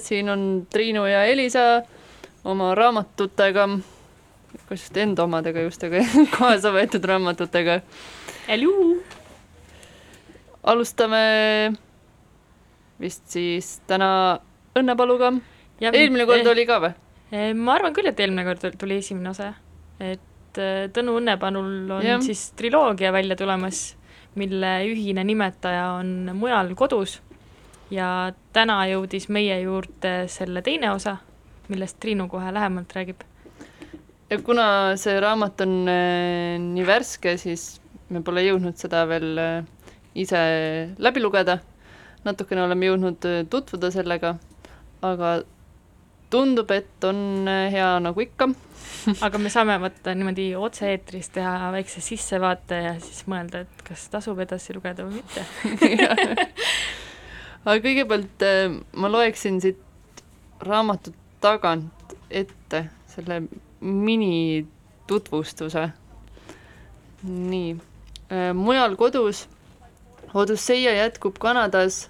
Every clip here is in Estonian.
siin on Triinu ja Elisa oma raamatutega, kas just enda omadega just, aga kaasa võetud raamatutega. Alustame vist siis täna Õnnepaluga. eelmine kord oli ka või? Eh, ma arvan küll, et eelmine kord tuli esimene osa, et eh, Tõnu Õnnepanul on ja. siis triloogia välja tulemas, mille ühine nimetaja on Mujal kodus ja täna jõudis meie juurde selle teine osa, millest Triinu kohe lähemalt räägib. ja kuna see raamat on äh, nii värske, siis me pole jõudnud seda veel äh, ise läbi lugeda. natukene oleme jõudnud äh, tutvuda sellega, aga tundub, et on hea nagu ikka. aga me saame võtta niimoodi otse-eetris teha väikse sissevaate ja siis mõelda, et kas tasub edasi lugeda või mitte. aga kõigepealt äh, ma loeksin siit raamatu tagant ette selle minitutvustuse. nii, mujal kodus Odüsseia jätkub Kanadas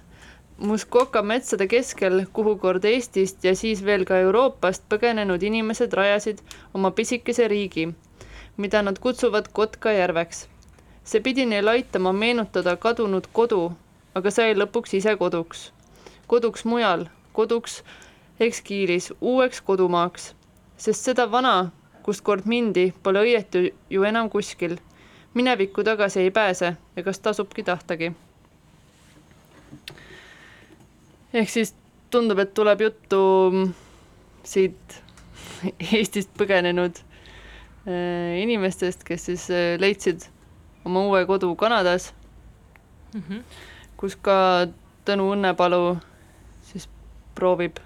Muskoka metsade keskel, kuhu kord Eestist ja siis veel ka Euroopast põgenenud inimesed rajasid oma pisikese riigi, mida nad kutsuvad Kotkajärveks. see pidi neil aitama meenutada kadunud kodu, aga sai lõpuks ise koduks. koduks mujal, koduks ekskiilis, uueks kodumaaks. sest seda vana, kust kord mindi, pole õietu ju enam kuskil. minevikku tagasi ei pääse ja kas tasubki tahtagi ehk siis tundub, et tuleb juttu siit Eestist põgenenud äh, inimestest, kes siis äh, leidsid oma uue kodu Kanadas mm, -hmm. Kus ka Tõnu Õnnepalu siis proovib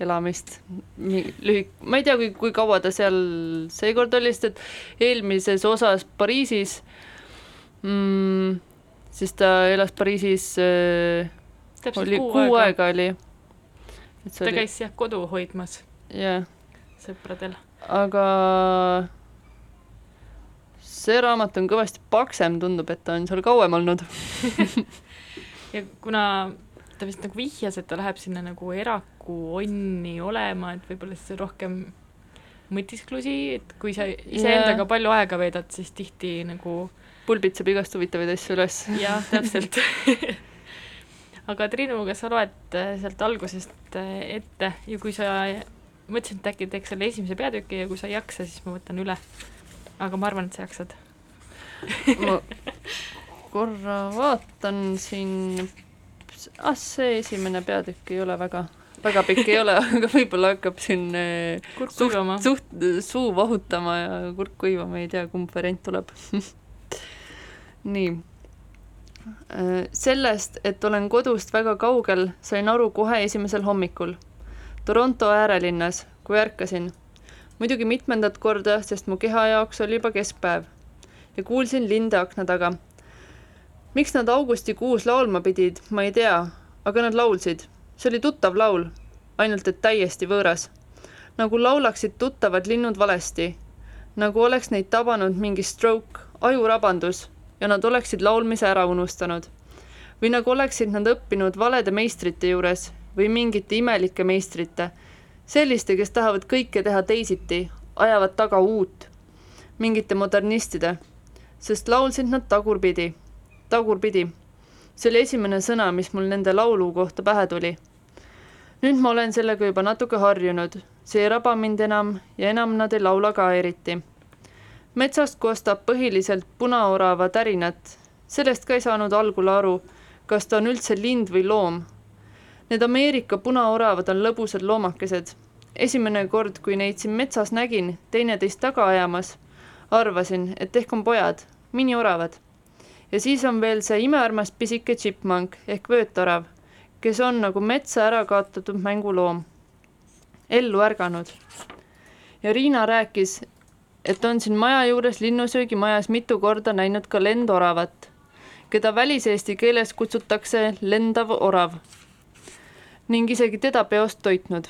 elamist lühik-, ma ei tea, kui, kui kaua ta seal seekord oli, sest et eelmises osas Pariisis mm, siis ta elas Pariisis äh, täpselt oli kuu, kuu aega, aega oli. ta oli... käis jah kodu hoidmas jah, sõpradel. aga see raamat on kõvasti paksem, tundub, et ta on seal kauem olnud ja kuna ta vist nagu vihjas, et ta läheb sinna nagu eraku onni olema, et võib-olla siis rohkem mõtisklusi, et kui sa iseendaga yeah. palju aega veedad, siis tihti nagu pulbitseb igast huvitavaid asju üles. jah, täpselt aga Triinu, kas sa loed äh, sealt algusest äh, ette ja kui sa, mõtlesin, et äkki teeks selle esimese peatüki ja kui sa ei jaksa, siis ma võtan üle. aga ma arvan, et sa jaksad ma korra vaatan siin, ah see esimene peatükk ei ole väga, väga pikk ei ole, aga võib-olla hakkab siin äh, kurk kuivama. suht, suu vahutama ja kurk kuivama, ei tea, kumb variant tuleb nii Äh, sellest, et olen kodust väga kaugel, sain aru kohe esimesel hommikul. Toronto äärelinnas, kui ärkasin. muidugi mitmendat korda, sest mu keha jaoks oli juba keskpäev. ja kuulsin linde akna taga. Miks nad augustikuus laulma pidid, ma ei tea, aga nad laulsid. see oli tuttav laul, ainult et täiesti võõras. nagu laulaksid tuttavad linnud valesti. nagu oleks neid tabanud mingi stroke, ajurabandus ja nad oleksid laulmise ära unustanud. või nagu oleksid nad õppinud valede meistrite juures või mingite imelike meistrite, selliste, kes tahavad kõike teha teisiti, ajavad taga uut, mingite modernistide, sest laulsid nad tagurpidi, tagurpidi. see oli esimene sõna, mis mul nende laulu kohta pähe tuli. nüüd ma olen sellega juba natuke harjunud, see ei raba mind enam ja enam nad ei laula ka eriti metsast kostab põhiliselt punaorava tärinat. sellest ka ei saanud algul aru, kas ta on üldse lind või loom. Need Ameerika punaoravad on lõbusad loomakesed. esimene kord, kui neid siin metsas nägin, teineteist taga ajamas, arvasin, et ehk on pojad, minioravad. Ja siis on veel see imearmas pisike tšippmank ehk vöötorav, kes on nagu metsa ära kaotatud mänguloom. ellu ärganud. ja Riina rääkis, et on siin maja juures linnusöögimajas mitu korda näinud ka lendoravat, keda väliseesti keeles kutsutakse lendav orav ning isegi teda peost toitnud.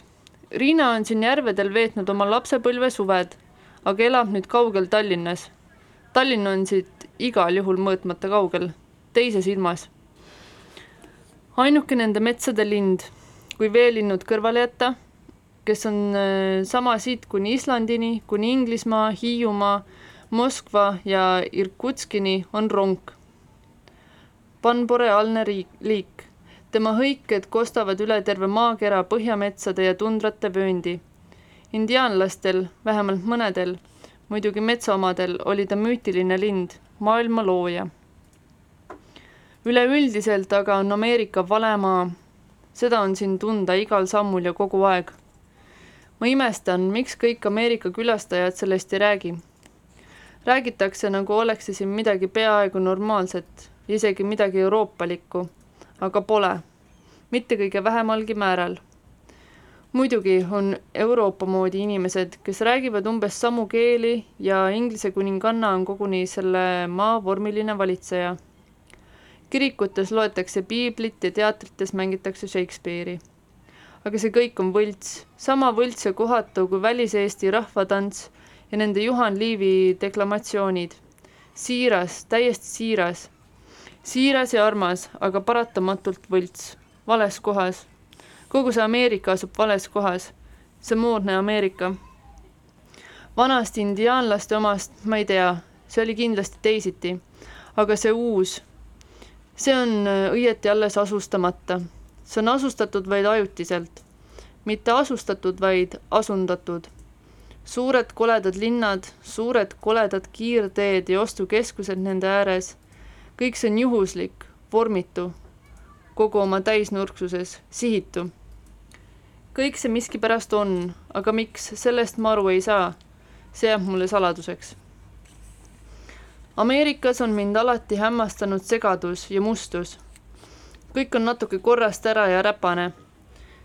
Riina on siin järvedel veetnud oma lapsepõlve suved, aga elab nüüd kaugel Tallinnas. Tallinn on siit igal juhul mõõtmata kaugel, teises ilmas. ainuke nende metsade lind, kui veelinnud kõrvale jätta kes on äh, sama siit kuni Islandini, kuni Inglismaa, Hiiumaa, Moskva ja Irkutskini, on ronk. panboreaalne riik, liik. tema hõiked kostavad üle terve maakera põhjametsade ja tundrate vööndi. indiaanlastel, vähemalt mõnedel, muidugi metsaomadel, oli ta müütiline lind, maailma looja. üleüldiselt aga on Ameerika vale maa. seda on siin tunda igal sammul ja kogu aeg ma imestan, miks kõik Ameerika külastajad sellest ei räägi. räägitakse, nagu oleks siin midagi peaaegu normaalset, isegi midagi euroopalikku, aga pole, mitte kõige vähemalgi määral. Muidugi on Euroopa moodi inimesed, kes räägivad umbes samu keeli ja Inglise kuninganna on koguni selle maa vormiline valitseja. kirikutes loetakse piiblit ja teatrites mängitakse Shakespeare'i. aga see kõik on võlts, sama võlts ja kohatu kui Välis-Eesti rahvatants ja nende Juhan Liivi deklamatsioonid. siiras, täiesti siiras. siiras ja armas, aga paratamatult võlts, vales kohas. Kogu see Ameerika asub vales kohas. see moodne Ameerika. vanast indiaanlaste omast ma ei tea, see oli kindlasti teisiti. aga see uus, see on äh, õieti alles asustamata. see on asustatud vaid ajutiselt. mitte asustatud, vaid asundatud suured koledad linnad, suured koledad kiirteed ja ostukeskused nende ääres. kõik see on juhuslik, vormitu, kogu oma täisnurksuses, sihitu. kõik see miskipärast on, aga miks, sellest ma aru ei saa. see jääb mulle saladuseks. Ameerikas on mind alati hämmastanud segadus ja mustus. kõik on natuke korrast ära ja räpane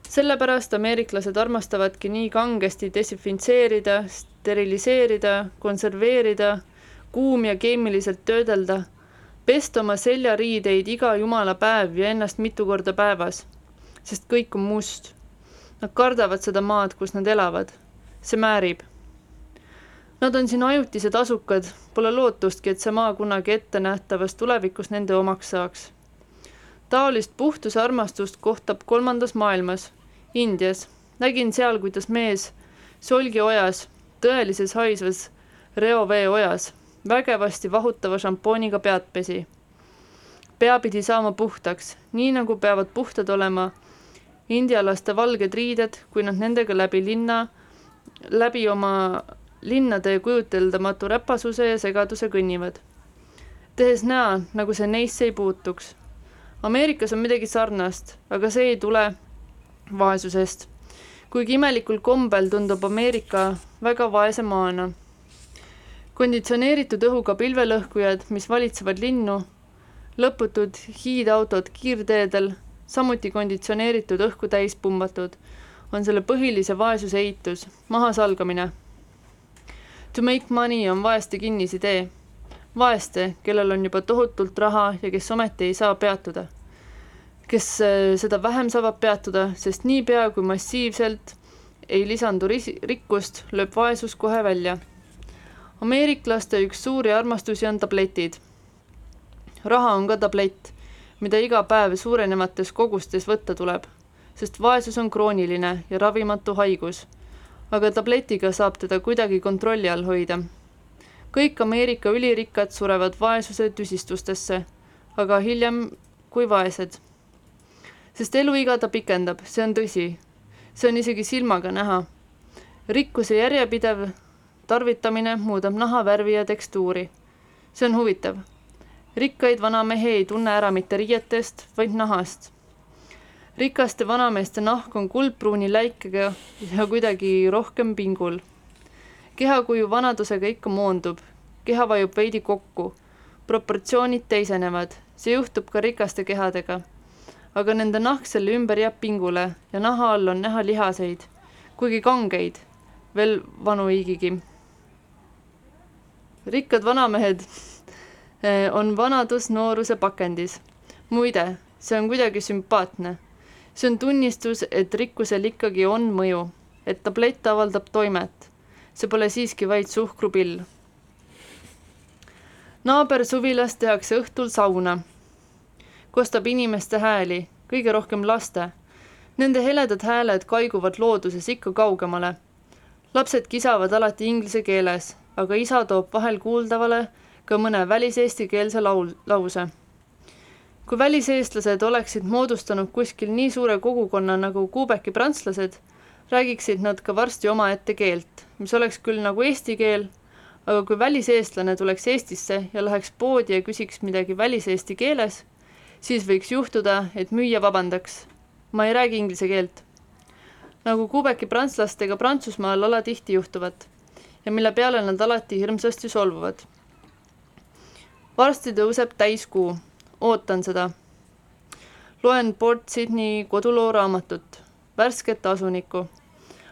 sellepärast ameeriklased armastavadki nii kangesti desinfitseerida, steriliseerida, konserveerida, kuum- ja keemiliselt töödelda, pesta oma seljariideid iga jumala päev ja ennast mitu korda päevas, sest kõik on must. Nad kardavad seda maad, kus nad elavad. see määrib. Nad on siin ajutised asukad, pole lootustki, et see maa kunagi ettenähtavas tulevikus nende omaks saaks taolist puhtuse armastust kohtab kolmandas maailmas, Indias. nägin seal, kuidas mees solgiojas, tõelises haisvas reoveeojas, vägevasti vahutava šampooniga pead pesi. pea pidi saama puhtaks, nii nagu peavad puhtad olema indialaste valged riided, kui nad nendega läbi linna, läbi oma linnade kujuteldamatu räpasuse ja segaduse kõnnivad. tehes näo, nagu see neisse ei puutuks Ameerikas on midagi sarnast, aga see ei tule vaesusest. kuigi imelikul kombel tundub Ameerika väga vaese maana. Konditsioneeritud õhuga pilvelõhkujad, mis valitsevad linnu, lõputud hiidautod kiirteedel, samuti konditsioneeritud õhku täis pumbatud, on selle põhilise vaesuse eitus, mahasalgamine. To make money on vaeste kinnisidee vaeste, kellel on juba tohutult raha ja kes ometi ei saa peatuda. kes äh, seda vähem saavad peatuda, sest niipea kui massiivselt ei lisandu rikkust, lööb vaesus kohe välja. Ameeriklaste üks suuri armastusi on tabletid. raha on ka tablett, mida iga päev suurenevates kogustes võtta tuleb, sest vaesus on krooniline ja ravimatu haigus. aga tabletiga saab teda kuidagi kontrolli all hoida kõik Ameerika ülirikkad surevad vaesuse tüsistustesse, aga hiljem kui vaesed. sest eluiga ta pikendab, see on tõsi. see on isegi silmaga näha. rikkuse järjepidev tarvitamine muudab naha värvi ja tekstuuri. see on huvitav. rikkaid vanamehi ei tunne ära mitte riietest, vaid nahast. rikaste vanameeste nahk on kuldpruuni läikega ja kuidagi rohkem pingul kehakuju vanadusega ikka moondub, keha vajub veidi kokku, proportsioonid teisenevad, see juhtub ka rikaste kehadega. aga nende nahk selle ümber jääb pingule ja naha all on näha lihaseid, kuigi kangeid, veel vanu hiigigi. Rikkad vanamehed eh, on vanadus nooruse pakendis. muide, see on kuidagi sümpaatne. see on tunnistus, et rikkusel ikkagi on mõju, et tablett avaldab toimet see pole siiski vaid suhkrupill. naabersuvilas tehakse õhtul sauna. kostab inimeste hääli, kõige rohkem laste. Nende heledad hääled kaiguvad looduses ikka kaugemale. lapsed kisavad alati inglise keeles, aga isa toob vahel kuuldavale ka mõne väliseestikeelse laul, lause kui väliseestlased oleksid moodustanud kuskil nii suure kogukonna nagu Kuubeki prantslased, räägiksid nad ka varsti omaette keelt, mis oleks küll nagu eesti keel, aga kui väliseestlane tuleks Eestisse ja läheks poodi ja küsiks midagi väliseesti keeles, siis võiks juhtuda, et müüja vabandaks. ma ei räägi inglise keelt. nagu Kubeki prantslastega Prantsusmaal alatihti juhtuvat ja mille peale nad alati hirmsasti solvuvad. varsti tõuseb täiskuu, ootan seda. loen Port Sydney koduloo raamatut värsket asunikku.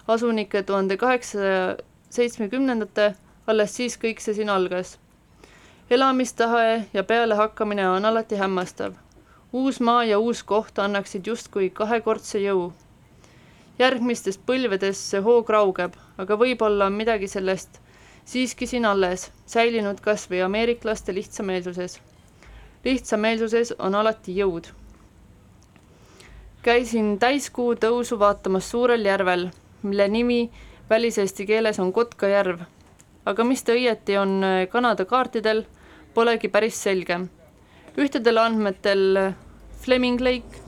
asunike tuhande kaheksasaja seitsmekümnendate, alles siis kõik see siin algas. elamistahe ja pealehakkamine on alati hämmastav. uus maa ja uus koht annaksid justkui kahekordse jõu. Järgmistes põlvedes see hoog raugeb, aga võib-olla on midagi sellest siiski siin alles, säilinud kas või ameeriklaste lihtsameelsuses. lihtsameelsuses on alati jõud. käisin täiskuu tõusu vaatamas suurel järvel, mille nimi väliseesti keeles on Kotkajärv. aga mis ta õieti on äh, Kanada kaartidel, polegi päris selge. ühtedel andmetel Fleming Lake,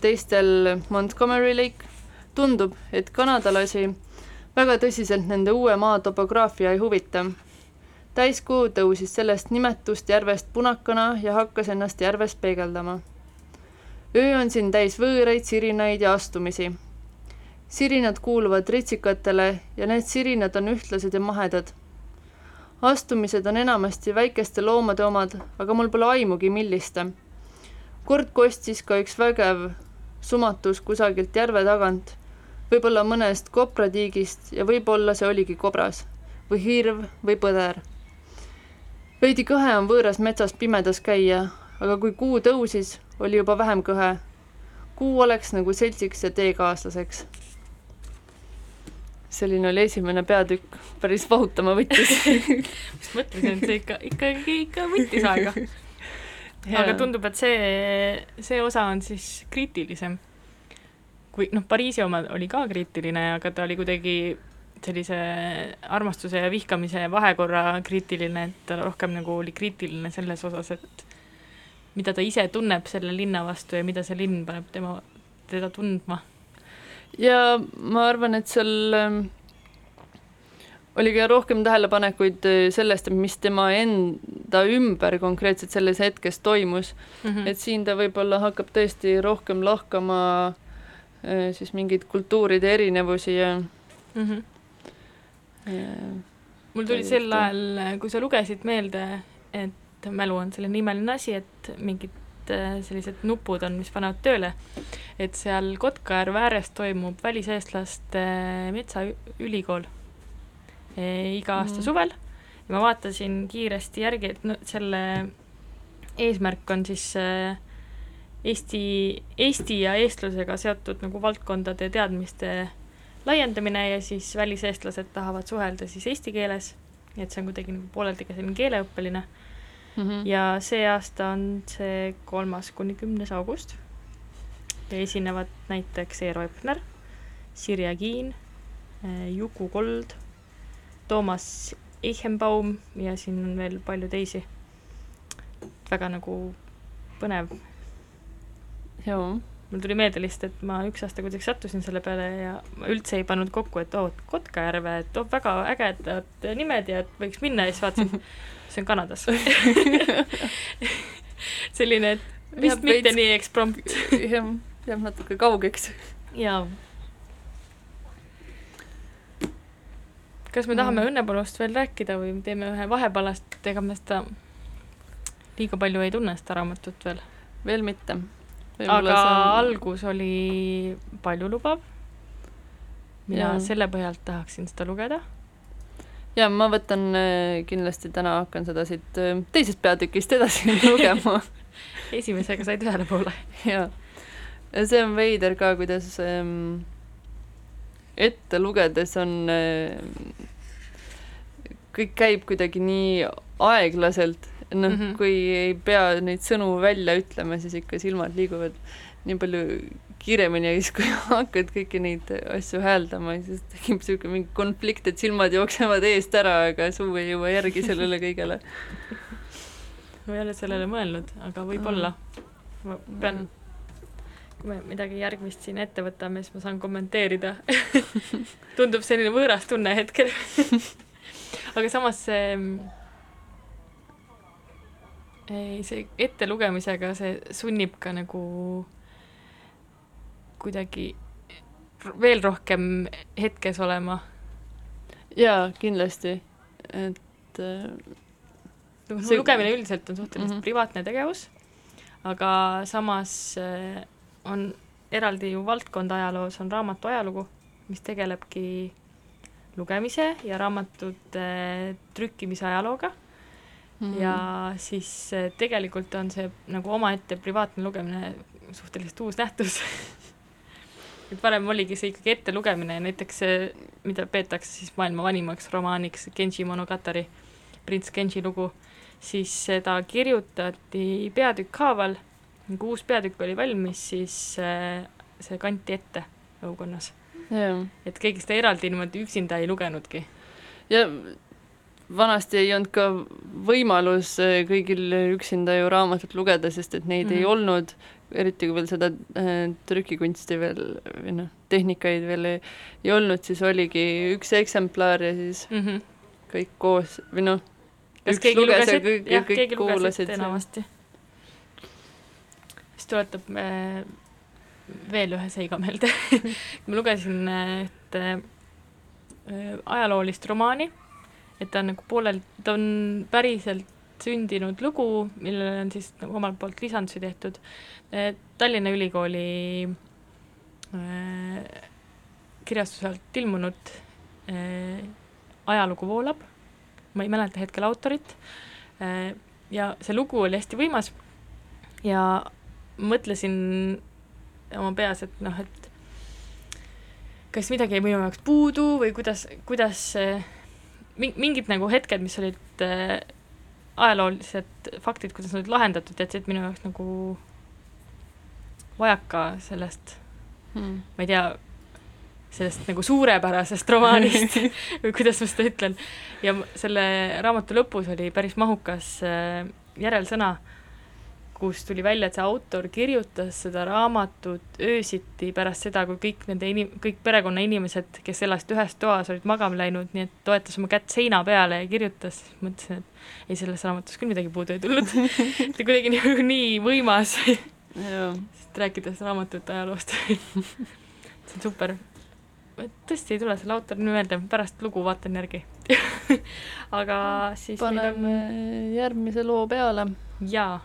teistel Montgomery Lake. Tundub, et kanadalasi väga tõsiselt nende uue maa topograafia ei huvita. täiskuu tõusis sellest nimetust järvest punakana ja hakkas ennast järves peegeldama. öö on siin täis võõraid sirinaid ja astumisi. sirinad kuuluvad ritsikatele ja need sirinad on ühtlased ja mahedad. astumised on enamasti väikeste loomade omad, aga mul pole aimugi, milliste. kord kostis ka üks vägev sumatus kusagilt järve tagant võib-olla mõnest kopratiigist ja võib-olla see oligi kobras või hirv või põder. veidi kõhe on võõras metsas pimedas käia, aga kui kuu tõusis, oli juba vähem kõhe. kuu oleks nagu seltsiks ja teekaaslaseks. selline oli esimene peatükk, päris vahutama võttis just mõtlesin, et see ikka, ikkagi ikka võttis aega. aga tundub, et see, see osa on siis kriitilisem kui noh, Pariisi oma oli ka kriitiline, aga ta oli kuidagi sellise armastuse ja vihkamise vahekorra kriitiline, et ta rohkem nagu oli kriitiline selles osas, et mida ta ise tunneb selle linna vastu ja mida see linn paneb tema, teda tundma. ja ma arvan, et seal ähm, oli ka rohkem tähelepanekuid äh, sellest, mis tema enda ümber konkreetselt selles hetkes toimus mm. -hmm. et siin ta võib-olla hakkab tõesti rohkem lahkama siis mingeid kultuuride erinevusi ja mm. -hmm. ja mul tuli sel ajal, kui sa lugesid meelde, et mälu on selline imeline asi, et mingid äh, sellised nupud on, mis panevad tööle, et seal Kotkajärve ääres toimub väliseestlaste metsaülikool e, iga aasta mm suvel ja ma vaatasin kiiresti järgi, et no selle eesmärk on siis äh, Eesti, Eesti ja eestlusega seotud nagu valdkondade teadmiste laiendamine ja siis väliseestlased tahavad suhelda siis eesti keeles, nii et see on kuidagi nagu pooleldi ka selline keeleõppeline mm. -hmm. ja see aasta on see kolmas kuni kümnes august ja esinevad näiteks Eero Epner, Sirje Kiin, eh, Juku Kold, Toomas Eichenbaum ja siin on veel palju teisi. väga nagu põnev joo mul tuli meelde lihtsalt, et ma üks aasta kuidagi sattusin selle peale ja ma üldse ei pannud kokku, et oo oh,, Kotkajärve, et oh, väga ägedad nimed ja et võiks minna ja siis vaatasin, see on Kanadas selline, et vist jääb mitte veits... nii eksprompt. jah, jääb natuke kaugeks. jaa. kas me tahame mm. õnnepalust veel rääkida või teeme ühe vahepalast, ega me seda liiga palju ei tunne, seda raamatut veel? veel mitte aga on... algus oli paljulubav. mina ja. selle põhjalt tahaksin seda lugeda. ja ma võtan äh, kindlasti täna hakkan seda siit äh, teisest peatükist edasi lugema esimesega said ühele poole. jaa, see on veider ka, kuidas ähm, ette lugedes on äh, kõik käib kuidagi nii aeglaselt noh mm -hmm., kui ei pea neid sõnu välja ütlema, siis ikka silmad liiguvad nii palju kiiremini ja siis, kui hakkad kõiki neid asju hääldama, siis tekib niisugune mingi konflikt, et silmad jooksevad eest ära, aga suu ei jõua järgi sellele kõigele. Ma ei ole sellele mõelnud, aga võib-olla. ma pean, kui me midagi järgmist siin ette võtame, siis ma saan kommenteerida. Tundub selline võõras tunne hetkel. Aga samas see ei, see ettelugemisega, see sunnib ka nagu kuidagi veel rohkem hetkes olema. jaa, kindlasti, et äh, see lugemine üldiselt on suhteliselt mm -hmm. privaatne tegevus, aga samas äh, on eraldi ju valdkond ajaloos, on raamatu ajalugu, mis tegelebki lugemise ja raamatute trükkimise ajalooga Mhm. ja siis eh, tegelikult on see nagu omaette privaatne lugemine suhteliselt uus nähtus et varem oligi see ikkagi ettelugemine näiteks see, mida peetakse siis maailma vanimaks romaaniks, Genji Monogatari, prints Genji lugu, siis seda kirjutati peatükk haaval, kui uus peatükk oli valmis, siis eh, see kanti ette õukonnas. jah, et keegi seda eraldi niimoodi üksinda ei lugenudki. ja vanasti ei olnud ka võimalus eh, kõigil üksinda ju raamatut lugeda, sest et neid mm -hmm. ei Mhm. olnud, eriti kui veel seda äh, trükikunsti veel või noh, tehnikaid veel ei, ei olnud, siis oligi üks eksemplar ja siis mm. -hmm. kõik koos või noh, Üks luges luges ja kõik- jah, kõik kuulasid enamasti. mis tuletab äh, veel ühe seiga meelde ma lugesin äh, ühte äh, ajaloolist romaani, et ta on nagu poolelt, ta on päriselt sündinud lugu, millele on siis nagu omalt poolt lisandusi tehtud. Tallinna Ülikooli äh, kirjastuselt ilmunud äh, Ajalugu voolab, ma ei mäleta hetkel autorit. Ja see lugu oli hästi võimas. Ja mõtlesin oma peas, et noh, et kas midagi jäi minu jaoks puudu või kuidas, kuidas mi- mingid nagu hetked, mis olid äh, ajaloolised faktid, kuidas nad olid lahendatud, jätsid minu jaoks nagu vajaka sellest, hmm. ma ei tea, sellest nagu suurepärasest romaanist või kuidas ma seda ütlen. ja selle raamatu lõpus oli päris mahukas äh, järelsõna, kus tuli välja, et see autor kirjutas seda raamatut öösiti pärast seda, kui kõik nende inim-, kõik perekonna inimesed, kes elasid ühes toas, olid magama läinud, nii et toetas oma kätt seina peale ja kirjutas, mõtlesin, et ei, selles raamatus küll midagi puudu ei tulnud. ta kuidagi nii, nii võimas. Sest rääkides raamatute ajaloost. see on super. tõesti ei tule selle autori nimi meelde, pärast lugu vaatan järgi. Aga siis paneme on järgmise loo peale. jaa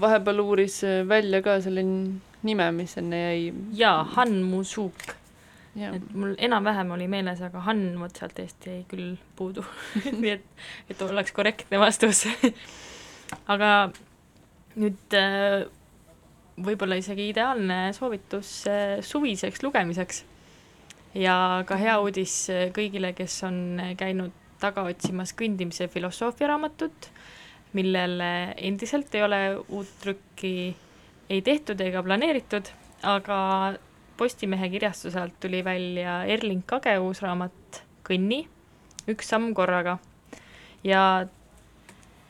vahepeal uuris välja ka selle nime, mis enne jäi. jaa, Han Mu-suk. et mul enam-vähem oli meeles, aga Han vot sealt eest jäi küll puudu nii et, et oleks korrektne vastus aga nüüd äh, võib-olla isegi ideaalne soovitus äh, suviseks lugemiseks. ja ka hea uudis äh, kõigile, kes on äh, käinud taga otsimas kõndimise filosoofia raamatut, millele endiselt ei ole uut trükki ei tehtud ega planeeritud, aga Postimehe kirjastuse alt tuli välja Erling Kage uus raamat Kõnni, üks samm korraga. ja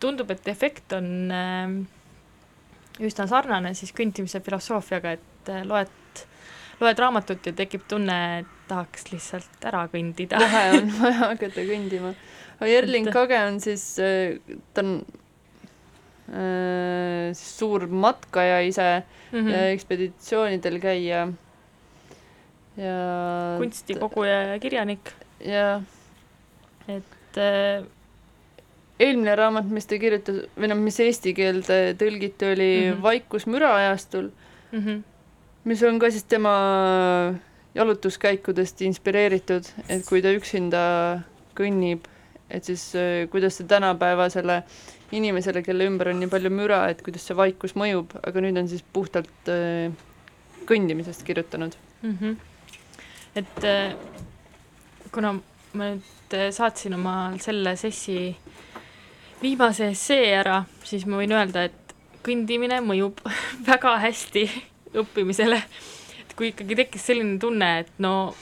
tundub, et efekt on äh, üsna sarnane siis kõndimise filosoofiaga, et äh, loed, loed raamatut ja tekib tunne, et tahaks lihtsalt ära kõndida. kohe on vaja hakata kõndima. Erling Kage on siis, ta on siis suur matkaja ise mm ja -hmm. ekspeditsioonidel käija. ja kunstikoguja ja kirjanik, ja et äh, eelmine raamat, mis ta kirjutas või noh, mis eesti keelde tõlgiti, oli mm. -hmm. Vaikus müraajastul, mm -hmm. mis on ka siis tema jalutuskäikudest inspireeritud, et kui ta üksinda kõnnib, et siis äh, kuidas see tänapäevasele inimesele, kelle ümber on nii palju müra, et kuidas see vaikus mõjub, aga nüüd on siis puhtalt äh, kõndimisest kirjutanud. mm. -hmm. et äh, kuna ma nüüd äh, saatsin oma selle sessi viimase essee ära, siis ma võin öelda, et kõndimine mõjub väga hästi õppimisele. et kui ikkagi tekkis selline tunne, et no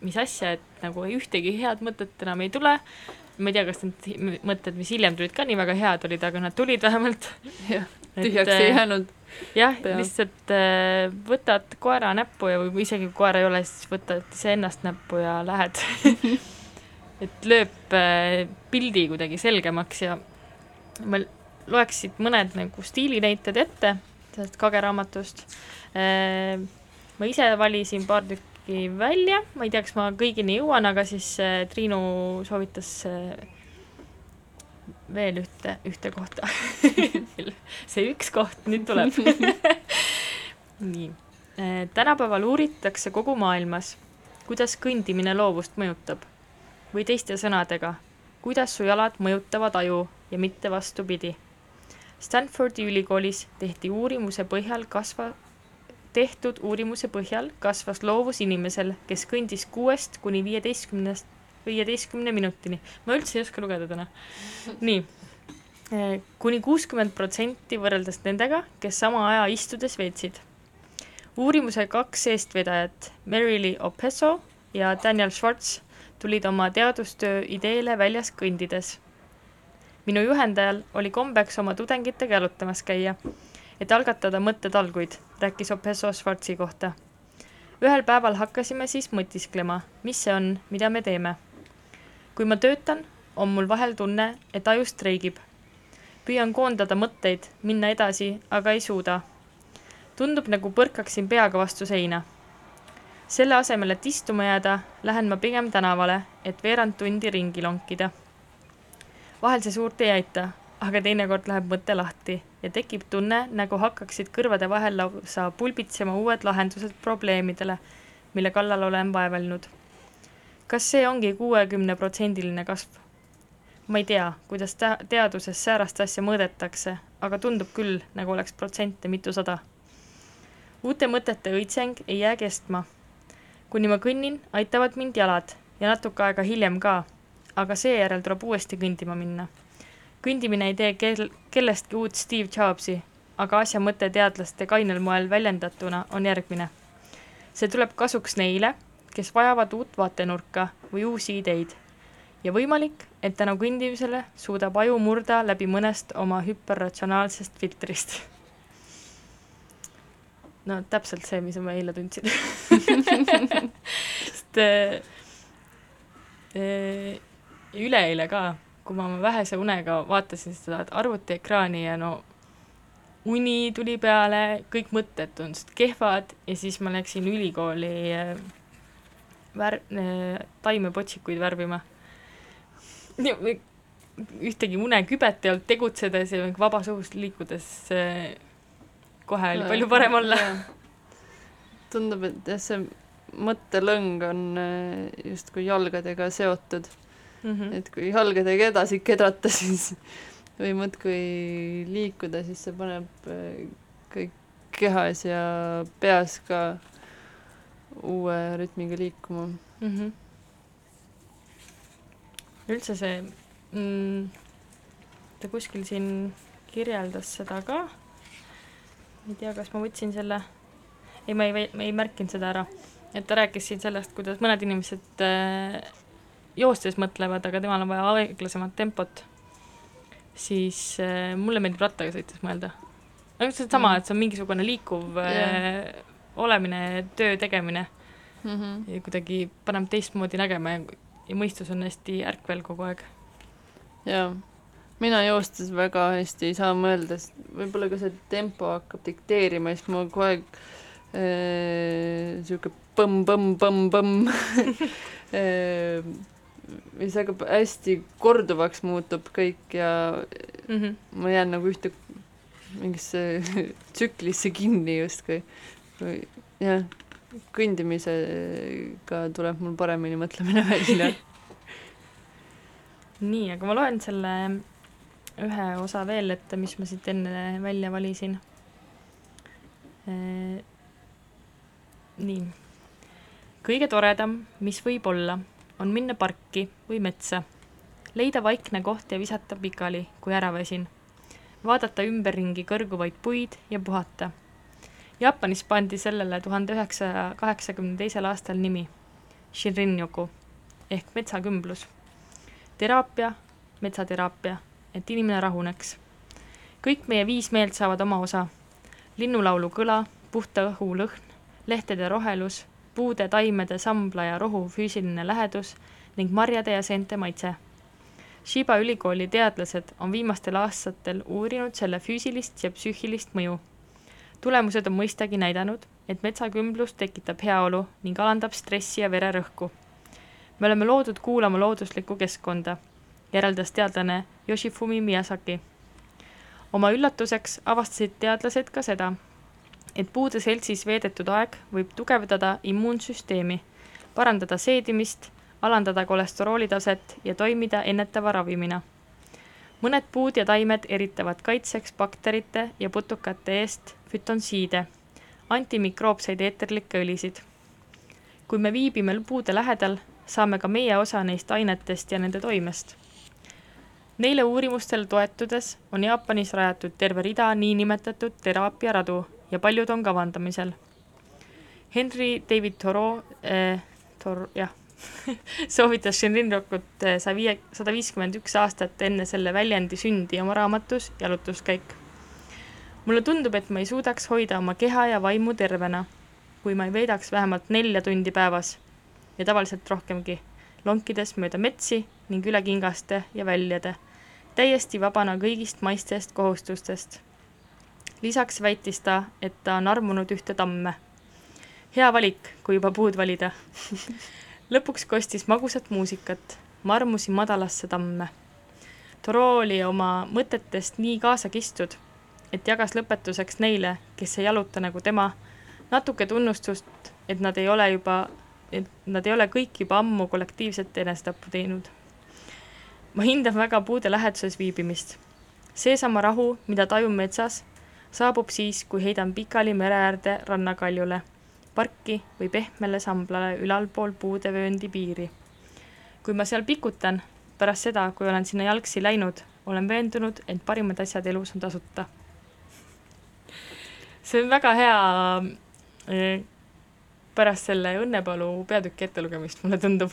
mis asja, et nagu ühtegi head mõtet enam ei tule, ma ei tea, kas need mõtted, mis hiljem tulid, ka nii väga head olid, aga nad tulid vähemalt. jah, tühjaks äh, ei jäänud. jah, lihtsalt äh, võtad koera näppu ja või isegi kui koera ei ole, siis võtad iseennast näppu ja lähed et lööb äh, pildi kuidagi selgemaks ja ma loeks siit mõned nagu stiilinäited ette sellest Kage raamatust äh,. ma ise valisin paar tükki välja, ma ei tea, kas ma kõigini jõuan, aga siis äh, Triinu soovitas äh, veel ühte, ühte kohta see üks koht nüüd tuleb nii. tänapäeval uuritakse kogu maailmas, kuidas kõndimine loovust mõjutab või teiste sõnadega, kuidas su jalad mõjutavad aju ja mitte vastupidi. Stanfordi ülikoolis tehti uurimuse põhjal kasva, tehtud uurimuse põhjal kasvas loovus inimesel, kes kõndis kuuest kuni viieteistkümnest, viieteistkümne minutini. ma üldse ei oska lugeda täna. nii kuni kuuskümmend protsenti võrreldes nendega, kes sama aja istudes veetsid. uurimuse kaks eestvedajat, Mary-Lee Opeso ja Daniel Schwartz, tulid oma teadustöö ideele väljas kõndides. minu juhendajal oli kombeks oma tudengitega jalutamas käia, et algatada mõttetalguid, rääkis Opeso Schwartzi kohta. ühel päeval hakkasime siis mõtisklema, mis see on, mida me teeme. kui ma töötan, on mul vahel tunne, et aju streigib püüan koondada mõtteid, minna edasi, aga ei suuda. tundub, nagu põrkaksin peaga vastu seina. selle asemel, et istuma jääda, lähen ma pigem tänavale, et veerand tundi ringi lonkida. vahel see suurt ei aita, aga teinekord läheb mõte lahti ja tekib tunne, nagu hakkaksid kõrvade vahel lausa pulbitsema uued lahendused probleemidele, mille kallal olen vaevelnud. kas see ongi kuuekümneprotsendiline kasv? ma ei tea, kuidas ta-, teaduses säärast asja mõõdetakse, aga tundub küll, nagu oleks protsente mitusada. uute mõtete õitseng ei jää kestma. kuni ma kõnnin, aitavad mind jalad ja natuke aega hiljem ka, aga seejärel tuleb uuesti kõndima minna. Kõndimine ei tee kel-, kellestki uut Steve Jobsi, aga asja mõte teadlaste kainel moel väljendatuna on järgmine. see tuleb kasuks neile, kes vajavad uut vaatenurka või uusi ideid ja võimalik, et tänu kõndimisele suudab aju murda läbi mõnest oma hüperratsionaalsest filtrist. no täpselt see, mis ma eile tundsin sest äh, äh, üleeile ka, kui ma oma vähese unega vaatasin seda arvutiekraani ja no uni tuli peale, kõik mõtted tundusid kehvad ja siis ma läksin ülikooli äh, vär- äh,, taimepotsikuid värvima. Ühtegi unekübet ei olnud tegutsedes ja vabas õhus liikudes äh, kohe oli palju parem olla. tundub, et jah, see mõttelõng on justkui jalgadega seotud, Mhm. et kui jalgadega edasi kedrata, siis või muudkui liikuda, siis see paneb äh, kõik kehas ja peas ka uue rütmiga liikuma. mm. -hmm. üldse see mm,, ta kuskil siin kirjeldas seda ka. ei tea, kas ma võtsin selle, ei, ma ei, ma ei märkinud seda ära, et ta rääkis siin sellest, kuidas mõned inimesed äh, joostes mõtlevad, aga temal on vaja aeglasemat tempot. siis äh, mulle meeldib rattaga sõites mõelda. no see on sama, et see on mingisugune liikuv äh, olemine, töö tegemine Mm -hmm. ja kuidagi paneb teistmoodi nägema ja, ja mõistus on hästi ärkvel kogu aeg. jaa, mina joostes väga hästi ei saa mõelda, sest võib-olla ka see tempo hakkab dikteerima siis ma kogu aeg äh, sihuke põmm-põmm-põmm-põmm see hakkab hästi korduvaks muutub kõik ja Mm -hmm. ma jään nagu ühte mingisse tsüklisse kinni justkui. jah, kõndimisega tuleb mul paremini mõtlemine välja. nii, aga ma loen selle ühe osa veel ette, mis ma siit enne välja valisin. nii. kõige toredam, mis võib olla, on minna parki või metsa, leida vaikne koht ja visata pikali, kui ära väsin. vaadata ümberringi kõrguvaid puid ja puhata. Jaapanis pandi sellele tuhande üheksasaja kaheksakümne teisel aastal nimi Shinrin-yoku ehk metsakümblus teraapia, metsateraapia, et inimene rahuneks. kõik meie viis meelt saavad oma osa. linnulaulu kõla, puhta õhu lõhn, lehtede rohelus, puude, taimede, sambla ja rohu füüsiline lähedus ning marjade ja seente maitse. Shiba ülikooli teadlased on viimastel aastatel uurinud selle füüsilist ja psüühilist mõju. tulemused on mõistagi näidanud, et metsakümblus tekitab heaolu ning alandab stressi ja vererõhku me oleme loodud kuulama looduslikku keskkonda, järeldas teadlane Yoshifumi Miyazaki. oma üllatuseks avastasid teadlased ka seda, et puude seltsis veedetud aeg võib tugevdada immuunsüsteemi, parandada seedimist, alandada kolesterooli taset ja toimida ennetava ravimina. mõned puud ja taimed eritavad kaitseks bakterite ja putukate eest fütonsiide, antimikroopseid eeterlikke õlisid. kui me viibime puude lähedal, saame ka meie osa neist ainetest ja nende toimest. Neile uurimustele toetudes on Jaapanis rajatud terve rida niinimetatud teraapiaradu ja paljud on kavandamisel. Henry David Thoreau äh,, Thor-, jah, soovitas Shinrin-Rokut saja viie, sada viiskümmend üks aastat enne selle väljendi sündi oma raamatus Jalutuskäik. mulle tundub, et ma ei suudaks hoida oma keha ja vaimu tervena, kui ma ei veedaks vähemalt nelja tundi päevas ja tavaliselt rohkemgi, lonkides mööda metsi ning üle kingaste ja väljade, täiesti vabana kõigist maistest kohustustest. Lisaks väitis ta, et ta on armunud ühte tamme. hea valik, kui juba puud valida. lõpuks kostis magusat muusikat, ma armusin madalasse tamme. Toro oli oma mõtetest nii kaasa kistud, et jagas lõpetuseks neile, kes ei jaluta nagu tema, natuke tunnustust, et nad ei ole juba et nad ei ole kõik juba ammu kollektiivset enesetappu teinud. ma hindan väga puude läheduses viibimist. seesama rahu, mida tajun metsas, saabub siis, kui heidan pikali mere äärde rannakaljule, parki või pehmele samblale ülalpool puudevööndi piiri. kui ma seal pikutan, pärast seda, kui olen sinna jalgsi läinud, olen veendunud, et parimad asjad elus on tasuta. see on väga hea eh, pärast selle Õnnepalu peatüki ettelugemist, mulle tundub.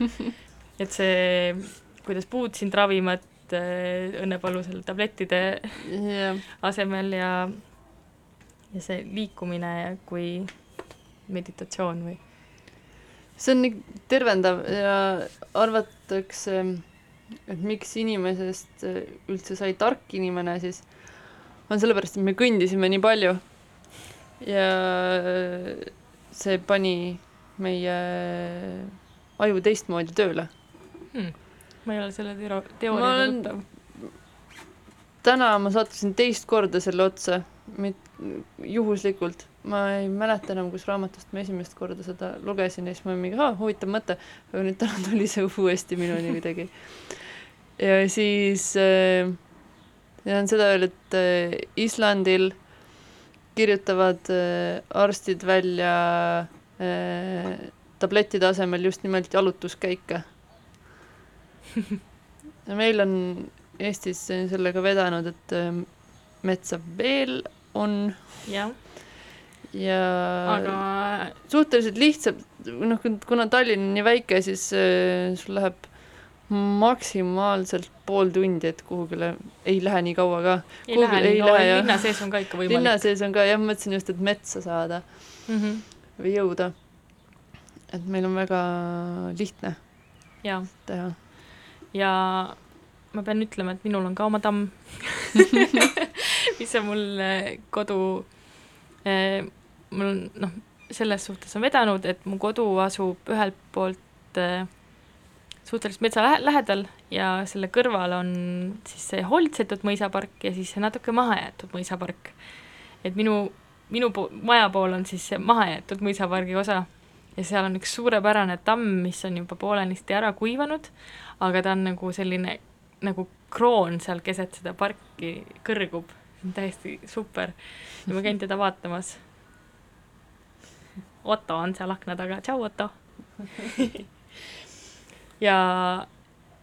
et see, kuidas puud sind ravivad äh, Õnnepalu selle tablettide jah, asemel ja, ja see liikumine kui meditatsioon või? see on nii tervendav ja arvatakse, et miks inimesest üldse sai tark inimene siis, on sellepärast, et me kõndisime nii palju. ja see pani meie aju teistmoodi tööle Hmm. Ma ei ole selle teo-, teooriaga olen- tuttav. täna ma sattusin teist korda selle otsa, mit-, juhuslikult. ma ei mäleta enam, kus raamatust ma esimest korda seda lugesin ja siis ma mingi, aa, huvitav mõte, aga nüüd täna tuli see uuesti minuni kuidagi. ja siis äh, tean seda veel, et äh, Islandil kirjutavad äh, arstid välja äh, tablettide asemel just nimelt jalutuskäike. Ja meil on Eestis sellega vedanud, et äh, metsa veel on jah, ja aga suhteliselt lihtsalt, noh, kuna Tallinn on nii väike, siis äh, sul läheb maksimaalselt pool tundi, et kuhugile, ei lähe nii kaua ka. ei kuhugi- lähe ei nii kaua, linna sees on ka ikka linna võimalik. sees on ka, jah, mõtlesin just, et metsa saada Mm -hmm. või jõuda. et meil on väga lihtne jaa, teha. Ja ma pean ütlema, et minul on ka oma tamm, mis on mul eh, kodu eh,, mul on noh, selles suhtes on vedanud, et mu kodu asub ühelt poolt eh, suhteliselt metsa lähe- lähedal ja selle kõrval on siis see hoolitsetud mõisapark ja siis see natuke mahajäetud mõisapark. et minu, minu po-, maja pool on siis see mahajäetud mõisapargi osa ja seal on üks suurepärane tamm, mis on juba poolenisti ära kuivanud, aga ta on nagu selline nagu kroon seal keset seda parki kõrgub, täiesti super ja ma käin teda vaatamas. Otto on seal akna taga, tšau Otto. ja,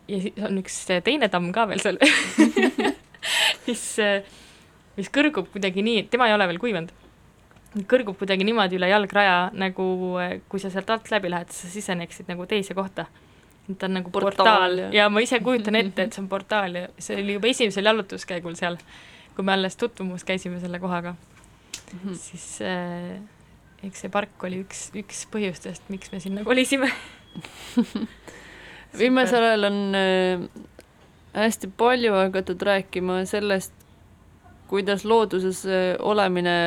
ja siis on üks teine tamm ka veel seal, mis, mis kõrgub kuidagi nii, tema ei ole veel kuivanud kõrgub kuidagi niimoodi üle jalgraja, nagu kui sa sealt alt läbi lähed, sa siseneksid nagu teise kohta. Ta on nagu Portaal, portaal, jah. ja ma ise kujutan ette, et see on portaal ja see oli juba esimesel jalutuskäigul seal, kui me alles tutvumas käisime selle kohaga, Mhm. siis äh, eks see park oli üks, üks põhjustest, miks me sinna kolisime. viimasel ajal on äh, hästi palju hakatud rääkima sellest, kuidas looduses äh, olemine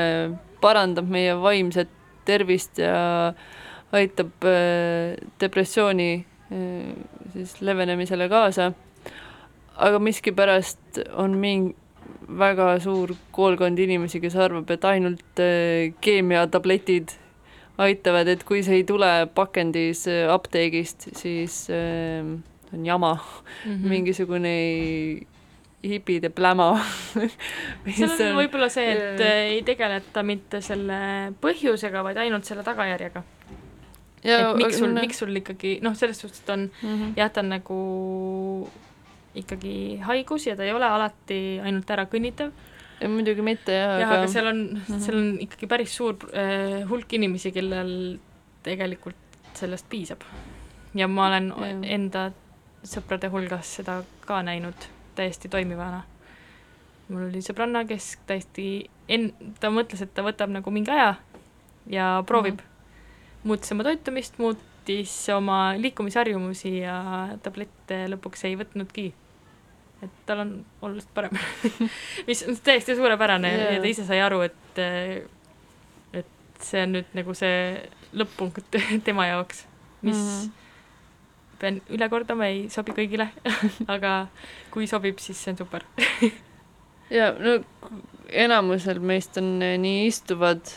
parandab meie vaimset tervist ja aitab äh, depressiooni siis levenemisele kaasa. aga miskipärast on mingi väga suur koolkond inimesi, kes arvab, et ainult äh, keemiatabletid aitavad, et kui see ei tule pakendis äh, apteegist, siis äh, on jama mm, -hmm. mingisugune hipide pläma. seal on võib-olla see, et äh, ei tegeleta mitte selle põhjusega, vaid ainult selle tagajärjega. Et miks sul, miks sul ikkagi noh, selles suhtes, et on mm -hmm. jah, ta on nagu ikkagi haigus ja ta ei ole alati ainult ärakõnnitav, muidugi mitte jah, jah, aga seal on mm. -hmm. seal on ikkagi päris suur äh, hulk inimesi, kellel tegelikult sellest piisab. ja ma olen Jah. enda sõprade hulgas seda ka näinud täiesti toimivana. mul oli sõbranna, kes täiesti en-, ta mõtles, et ta võtab nagu mingi aja ja proovib mm, -hmm. Muutis oma toitumist, muutis oma liikumisharjumusi ja tablette lõpuks ei võtnudki. et tal on oluliselt parem mis on täiesti suurepärane yeah. Ja ta ise sai aru, et et see on nüüd nagu see lõpp-punkt tema jaoks, mis mm. -hmm. pean üle kordama, ei sobi kõigile, aga kui sobib, siis see on super. ja no enamusel meist on nii istuvad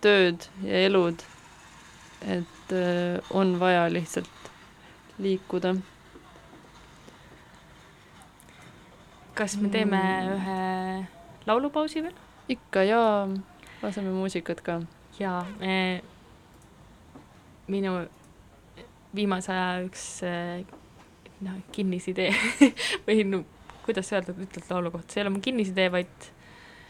tööd ja elud, et äh, on vaja lihtsalt liikuda. kas me teeme Mm. ühe laulupausi veel? ikka ja laseme muusikat ka. jaa, minu viimase aja üks eh, noh, kinnisidee või no kuidas öelda, ütled laulu kohta, see ei ole mu kinnisidee, vaid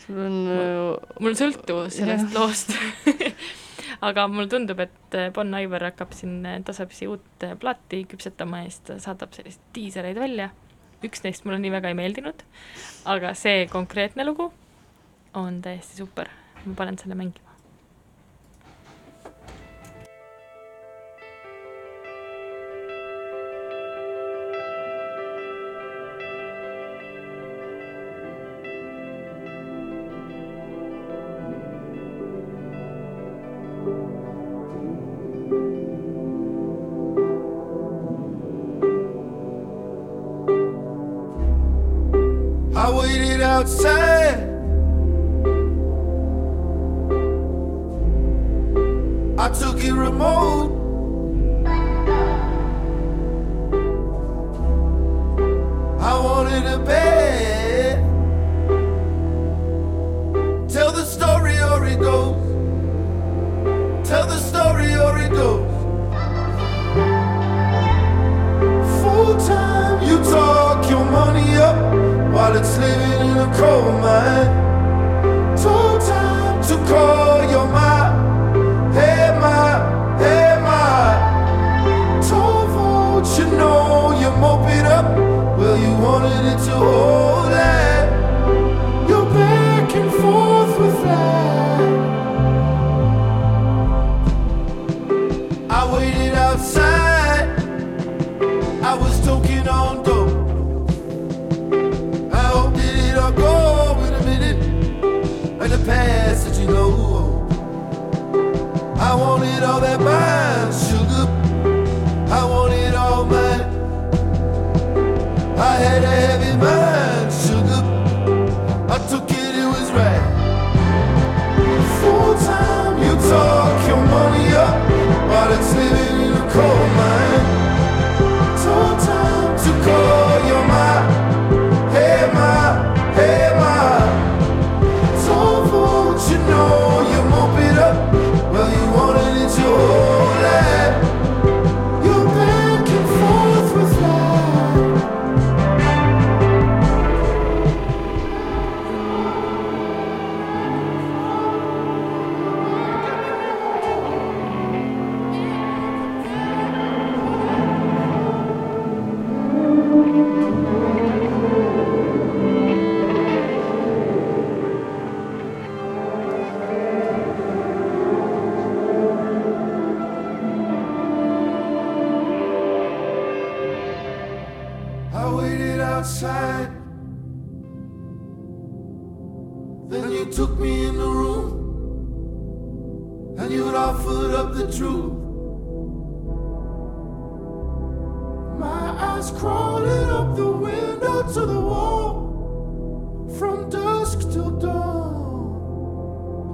sul on äh, mul on sõltuvus sellest Jah. loost. aga mulle tundub, et eh, Bon Iver hakkab siin eh, tasapisi uut eh, plaati küpsetama ja siis ta saadab selliseid diisereid välja. üks neist mulle nii väga ei meeldinud, aga see konkreetne lugu on täiesti super, ma panen selle mängima. it's a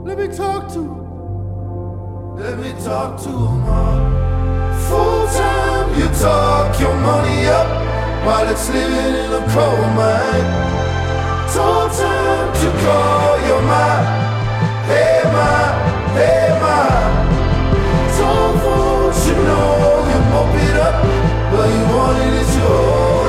Let me talk to him. Let me talk to him. Full time, you talk your money up while it's living in a coal mine. Told time to call your ma. Hey ma, hey ma. Told folks you know you mope it up, but you wanted it to hold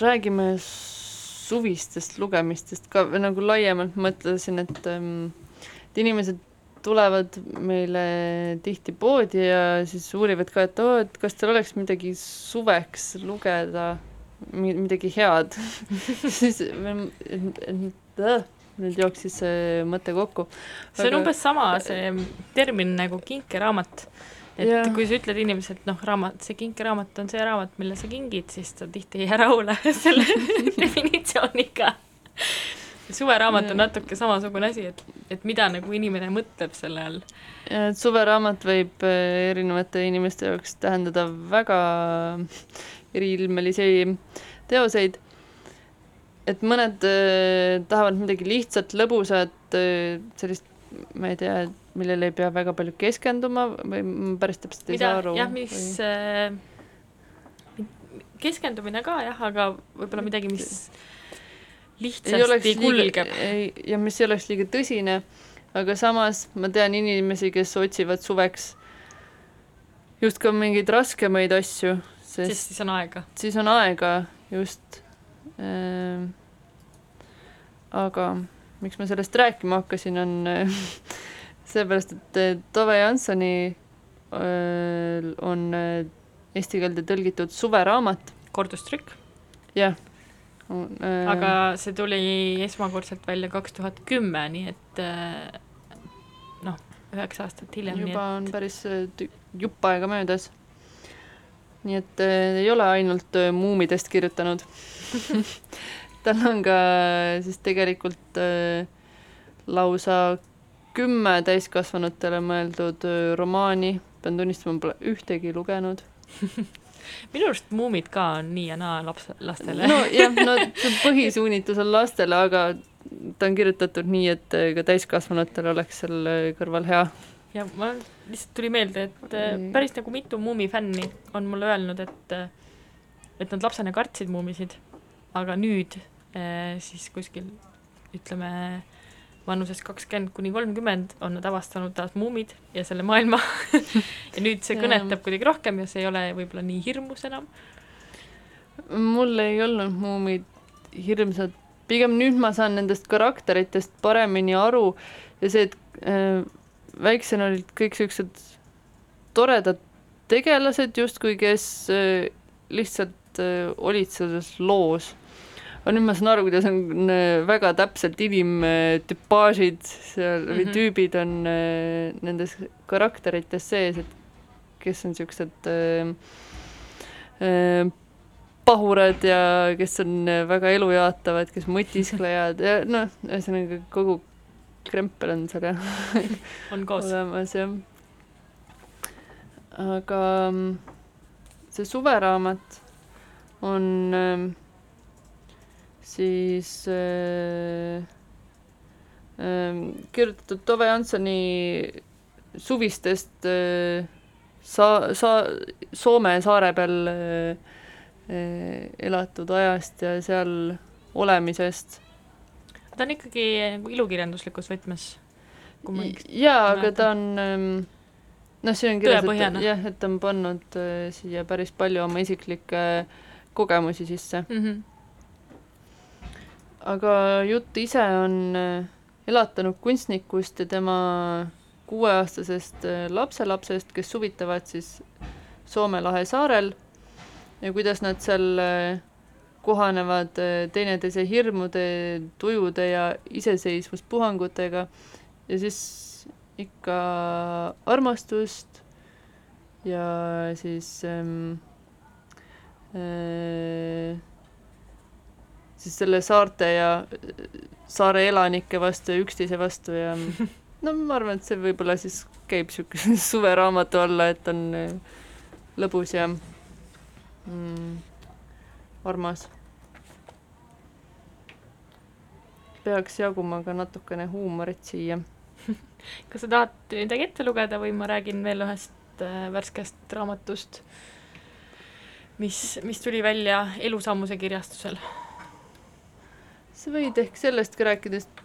räägime suvistest lugemistest ka või nagu laiemalt mõtlesin, et ähm, et inimesed tulevad meile tihti poodi ja siis uurivad ka, et oo, et kas teil oleks midagi suveks lugeda, midagi head siis et- äh, nüüd jooksis see mõte kokku. see on umbes sama see termin nagu kinkeraamat. Et Jah. kui sa ütled inimeselt, noh, raamat, see kinkeraamat on see raamat, mille sa kingid, siis ta tihti ei jää rahule selle definitsiooniga. suveraamat on natuke samasugune asi, et, et mida nagu inimene mõtleb selle all. Ja et suveraamat võib äh, erinevate inimeste jaoks tähendada väga eriilmelisi teoseid. et mõned äh, tahavad midagi lihtsat, lõbusat äh,, sellist, ma ei tea, millele ei pea väga palju keskenduma või ma päris täpselt ei mida saa aru. jah, mis äh, keskendumine ka jah, aga võib-olla midagi, mis lihtsasti kulgeb. ja mis ei oleks liiga tõsine, aga samas ma tean inimesi, kes otsivad suveks justkui mingeid raskemaid asju, sest sest siis on aega. siis on aega just ähm, aga miks ma sellest rääkima hakkasin, on äh, seepärast, et äh, Tove Jansoni äh, on äh, eesti keelde tõlgitud suveraamat, kordustrükk, jah. Aga see tuli esmakordselt välja kaks tuhat kümme, nii et noh, üheksa aastat hiljem, juba et on päris jupp aega möödas. nii et ei ole ainult muumidest kirjutanud. Tal on ka siis tegelikult lausa kümme täiskasvanutele mõeldud romaani, pean tunnistama, pole ühtegi lugenud. minu arust Muumid ka on nii ja naa laps, lastele nojah, no põhisuunitlus on lastele, aga ta on kirjutatud nii, et ka täiskasvanutel oleks seal öö, kõrval hea. ja ma lihtsalt tuli meelde, et päris nagu mitu Muumi fänni on mulle öelnud, et et nad lapsena kartsid Muumisid, aga nüüd siis kuskil ütleme vanuses kakskümmend kuni kolmkümmend on nad avastanud taas Muumid ja selle maailma ja nüüd see kõnetab kuidagi rohkem ja see ei ole võib-olla nii hirmus enam. mul ei olnud muumid hirmsad, pigem nüüd ma saan nendest karakteritest paremini aru ja see, et äh, väiksena olid kõik siuksed toredad tegelased justkui, kes äh, lihtsalt äh, olid selles loos. Aga nüüd ma saan aru, kuidas on äh, väga täpselt inimtüpaažid seal või Mhm. tüübid on äh, nendes karakterites sees, et kes on siuksed äh, äh, pahurad ja kes on äh, väga elujaatavad, kes mõtisklejad ja noh, ühesõnaga kogu krempel on seal jah on koos. olemas jah. aga mm, see suveraamat on ähm, siis äh, ähm, kirjutatud Tove Jansoni suvistest äh, sa-, sa-, Soome saare peal äh, äh, elatud ajast ja seal olemisest ta on ikkagi nagu ilukirjanduslikus võtmes, jaa, aga ta on ähm, noh, siin on kirjas, et jah, et ta on pannud äh, siia päris palju oma isiklikke kogemusi sisse. mm. -hmm. Aga jutt ise on äh, elatanud kunstnikust ja tema kuueaastasest äh, lapselapsest, kes suvitavad siis Soome lahe saarel ja kuidas nad seal äh, kohanevad teineteise hirmude, tujude ja iseseisvuspuhangutega. Ja siis ikka armastust ja siis ähm, äh, siis selle saarte ja saare elanike vastu ja üksteise vastu ja no ma arvan, et see võib-olla siis käib niisuguse suveraamatu alla, et on äh, lõbus ja mm, armas. peaks jaguma ka natukene huumorit siia. kas sa tahad midagi ette lugeda või ma räägin veel ühest äh, värskest raamatust, mis, mis tuli välja Elusammuse kirjastusel? Sa võid ehk sellest ka rääkida, sest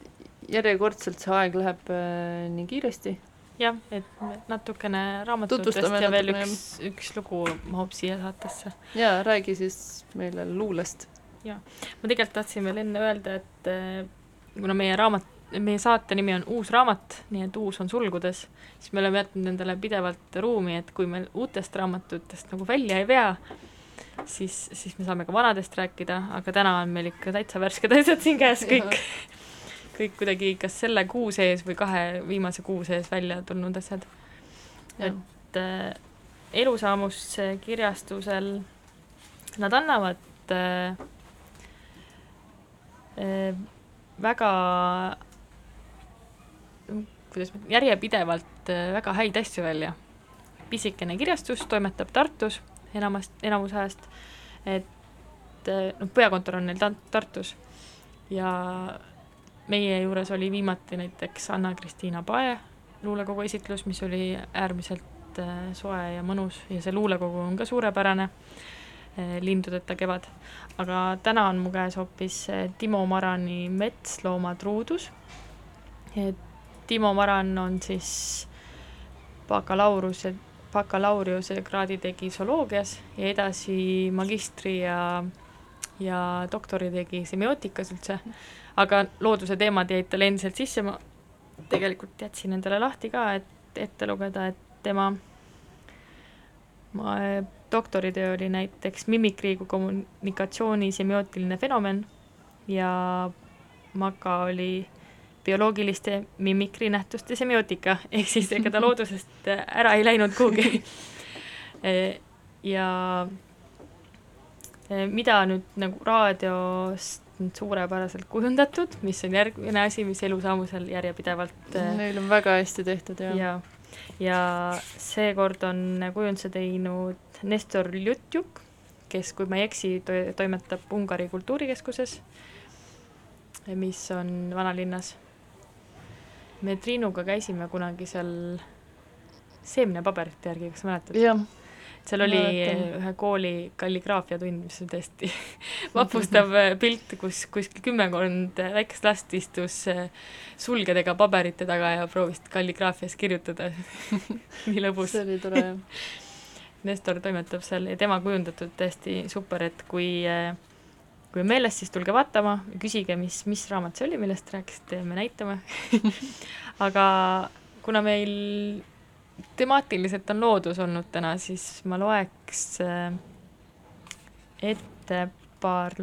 järjekordselt see aeg läheb äh, nii kiiresti. jah, et natukene raamatutest ja veel natukene, üks, üks lugu mahub siia saatesse. jaa, räägi siis meile luulest. ma tegelikult tahtsin veel enne öelda, et äh, kuna meie raamat, meie saate nimi on Uus raamat, nii et uus on sulgudes, siis me oleme jätnud endale pidevalt ruumi, et kui me uutest raamatutest nagu välja ei vea, siis, siis me saame ka vanadest rääkida, aga täna on meil ikka täitsa värsked asjad siin käes kõik, kõik kuidagi kas selle kuu sees või kahe viimase kuu sees välja tulnud asjad. et äh, Elusaamus kirjastusel nad annavad äh, äh, väga kuidas järjepidevalt äh, väga häid asju välja. pisikene kirjastus toimetab Tartus enamast, enamus ajast, et äh, noh, peakontor on neil ta-, Tartus ja meie juures oli viimati näiteks Anna-Kristiina Pae luulekogu esitlus, mis oli äärmiselt äh, soe ja mõnus ja see luulekogu on ka suurepärane, Lindudeta kevad. aga täna on mu käes hoopis Timo Marani Metsloomad ruudus. Timo Maran on siis bakalaureuse, bakalaureuse kraadi tegi zooloogias ja edasi magistri ja, ja doktori tegi semiootikas üldse, aga looduse teemad jäid talle endiselt sisse, ma tegelikult jätsin endale lahti ka, et ette lugeda, et tema ma, doktoritöö oli näiteks mimikri kui kommunikatsiooni semiootiline fenomen ja maka oli bioloogiliste mimikrinähtuste semiootika, ehk siis ega ta loodusest ära ei läinud kuhugi. ja mida nüüd nagu raadiost suurepäraselt kujundatud, mis on järgmine asi, mis elusaamusel järjepidevalt äh, Neil on väga hästi tehtud ja, ja, ja seekord on kujunduse teinud Nestor Ljutjuk, kes, kui ma ei eksi, to-, toimetab Ungari Kultuurikeskuses, mis on vanalinnas. Me Triinuga käisime kunagi seal seemnepaberite järgi, kas mäletad? jah, seal oli ühe kooli kalligraafiatund, mis on tõesti vapustav äh, pilt, kus kuskil kümmekond väikest last istus äh, sulgedega paberite taga ja proovis kalligraafias kirjutada nii lõbus. see oli tore jah. Nestor toimetab seal ja tema kujundatud täiesti super, et kui äh, kui on meeles, siis tulge vaatama, küsige, mis, mis raamat see oli, millest rääkisite ja me näitame aga kuna meil temaatiliselt on loodus olnud täna, siis ma loeks äh, ette paar,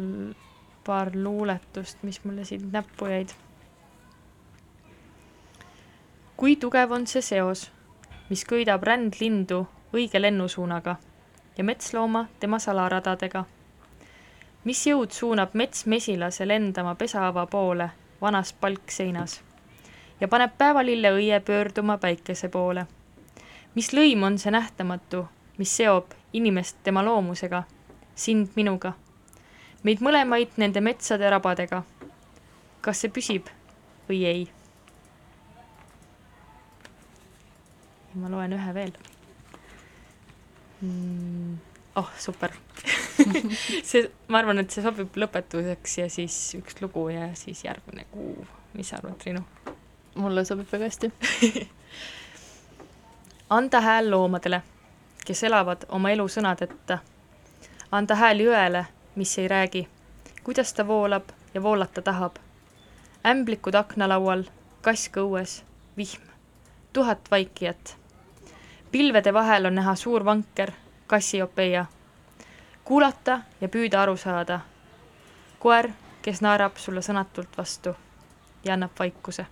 paar luuletust, mis mulle siin näppu jäid. kui tugev on see seos, mis köidab rändlindu õige lennusuunaga ja metslooma tema salaradadega? Mis jõud suunab metsmesilase lendama pesaava poole vanas palkseinas ja paneb päevalille õie pöörduma päikese poole? mis lõim on see nähtamatu, mis seob inimest tema loomusega, sind minuga, meid mõlemaid nende metsade rabadega? kas see püsib või ei? ma loen ühe veel mm,. Oh, super see, ma arvan, et see sobib lõpetuseks ja siis üks lugu ja siis järgmine kuu. mis sa arvad, Triinu? mulle sobib väga hästi. anda hääl loomadele, kes elavad oma elu sõnadeta. anda hääl jõele, mis ei räägi, kuidas ta voolab ja voolata tahab. ämblikud aknalaual, kask õues, vihm, tuhat vaikijat. pilvede vahel on näha suur vanker, Kassiopeia. kuulata ja püüda aru saada. koer, kes naerab sulle sõnatult vastu ja annab vaikuse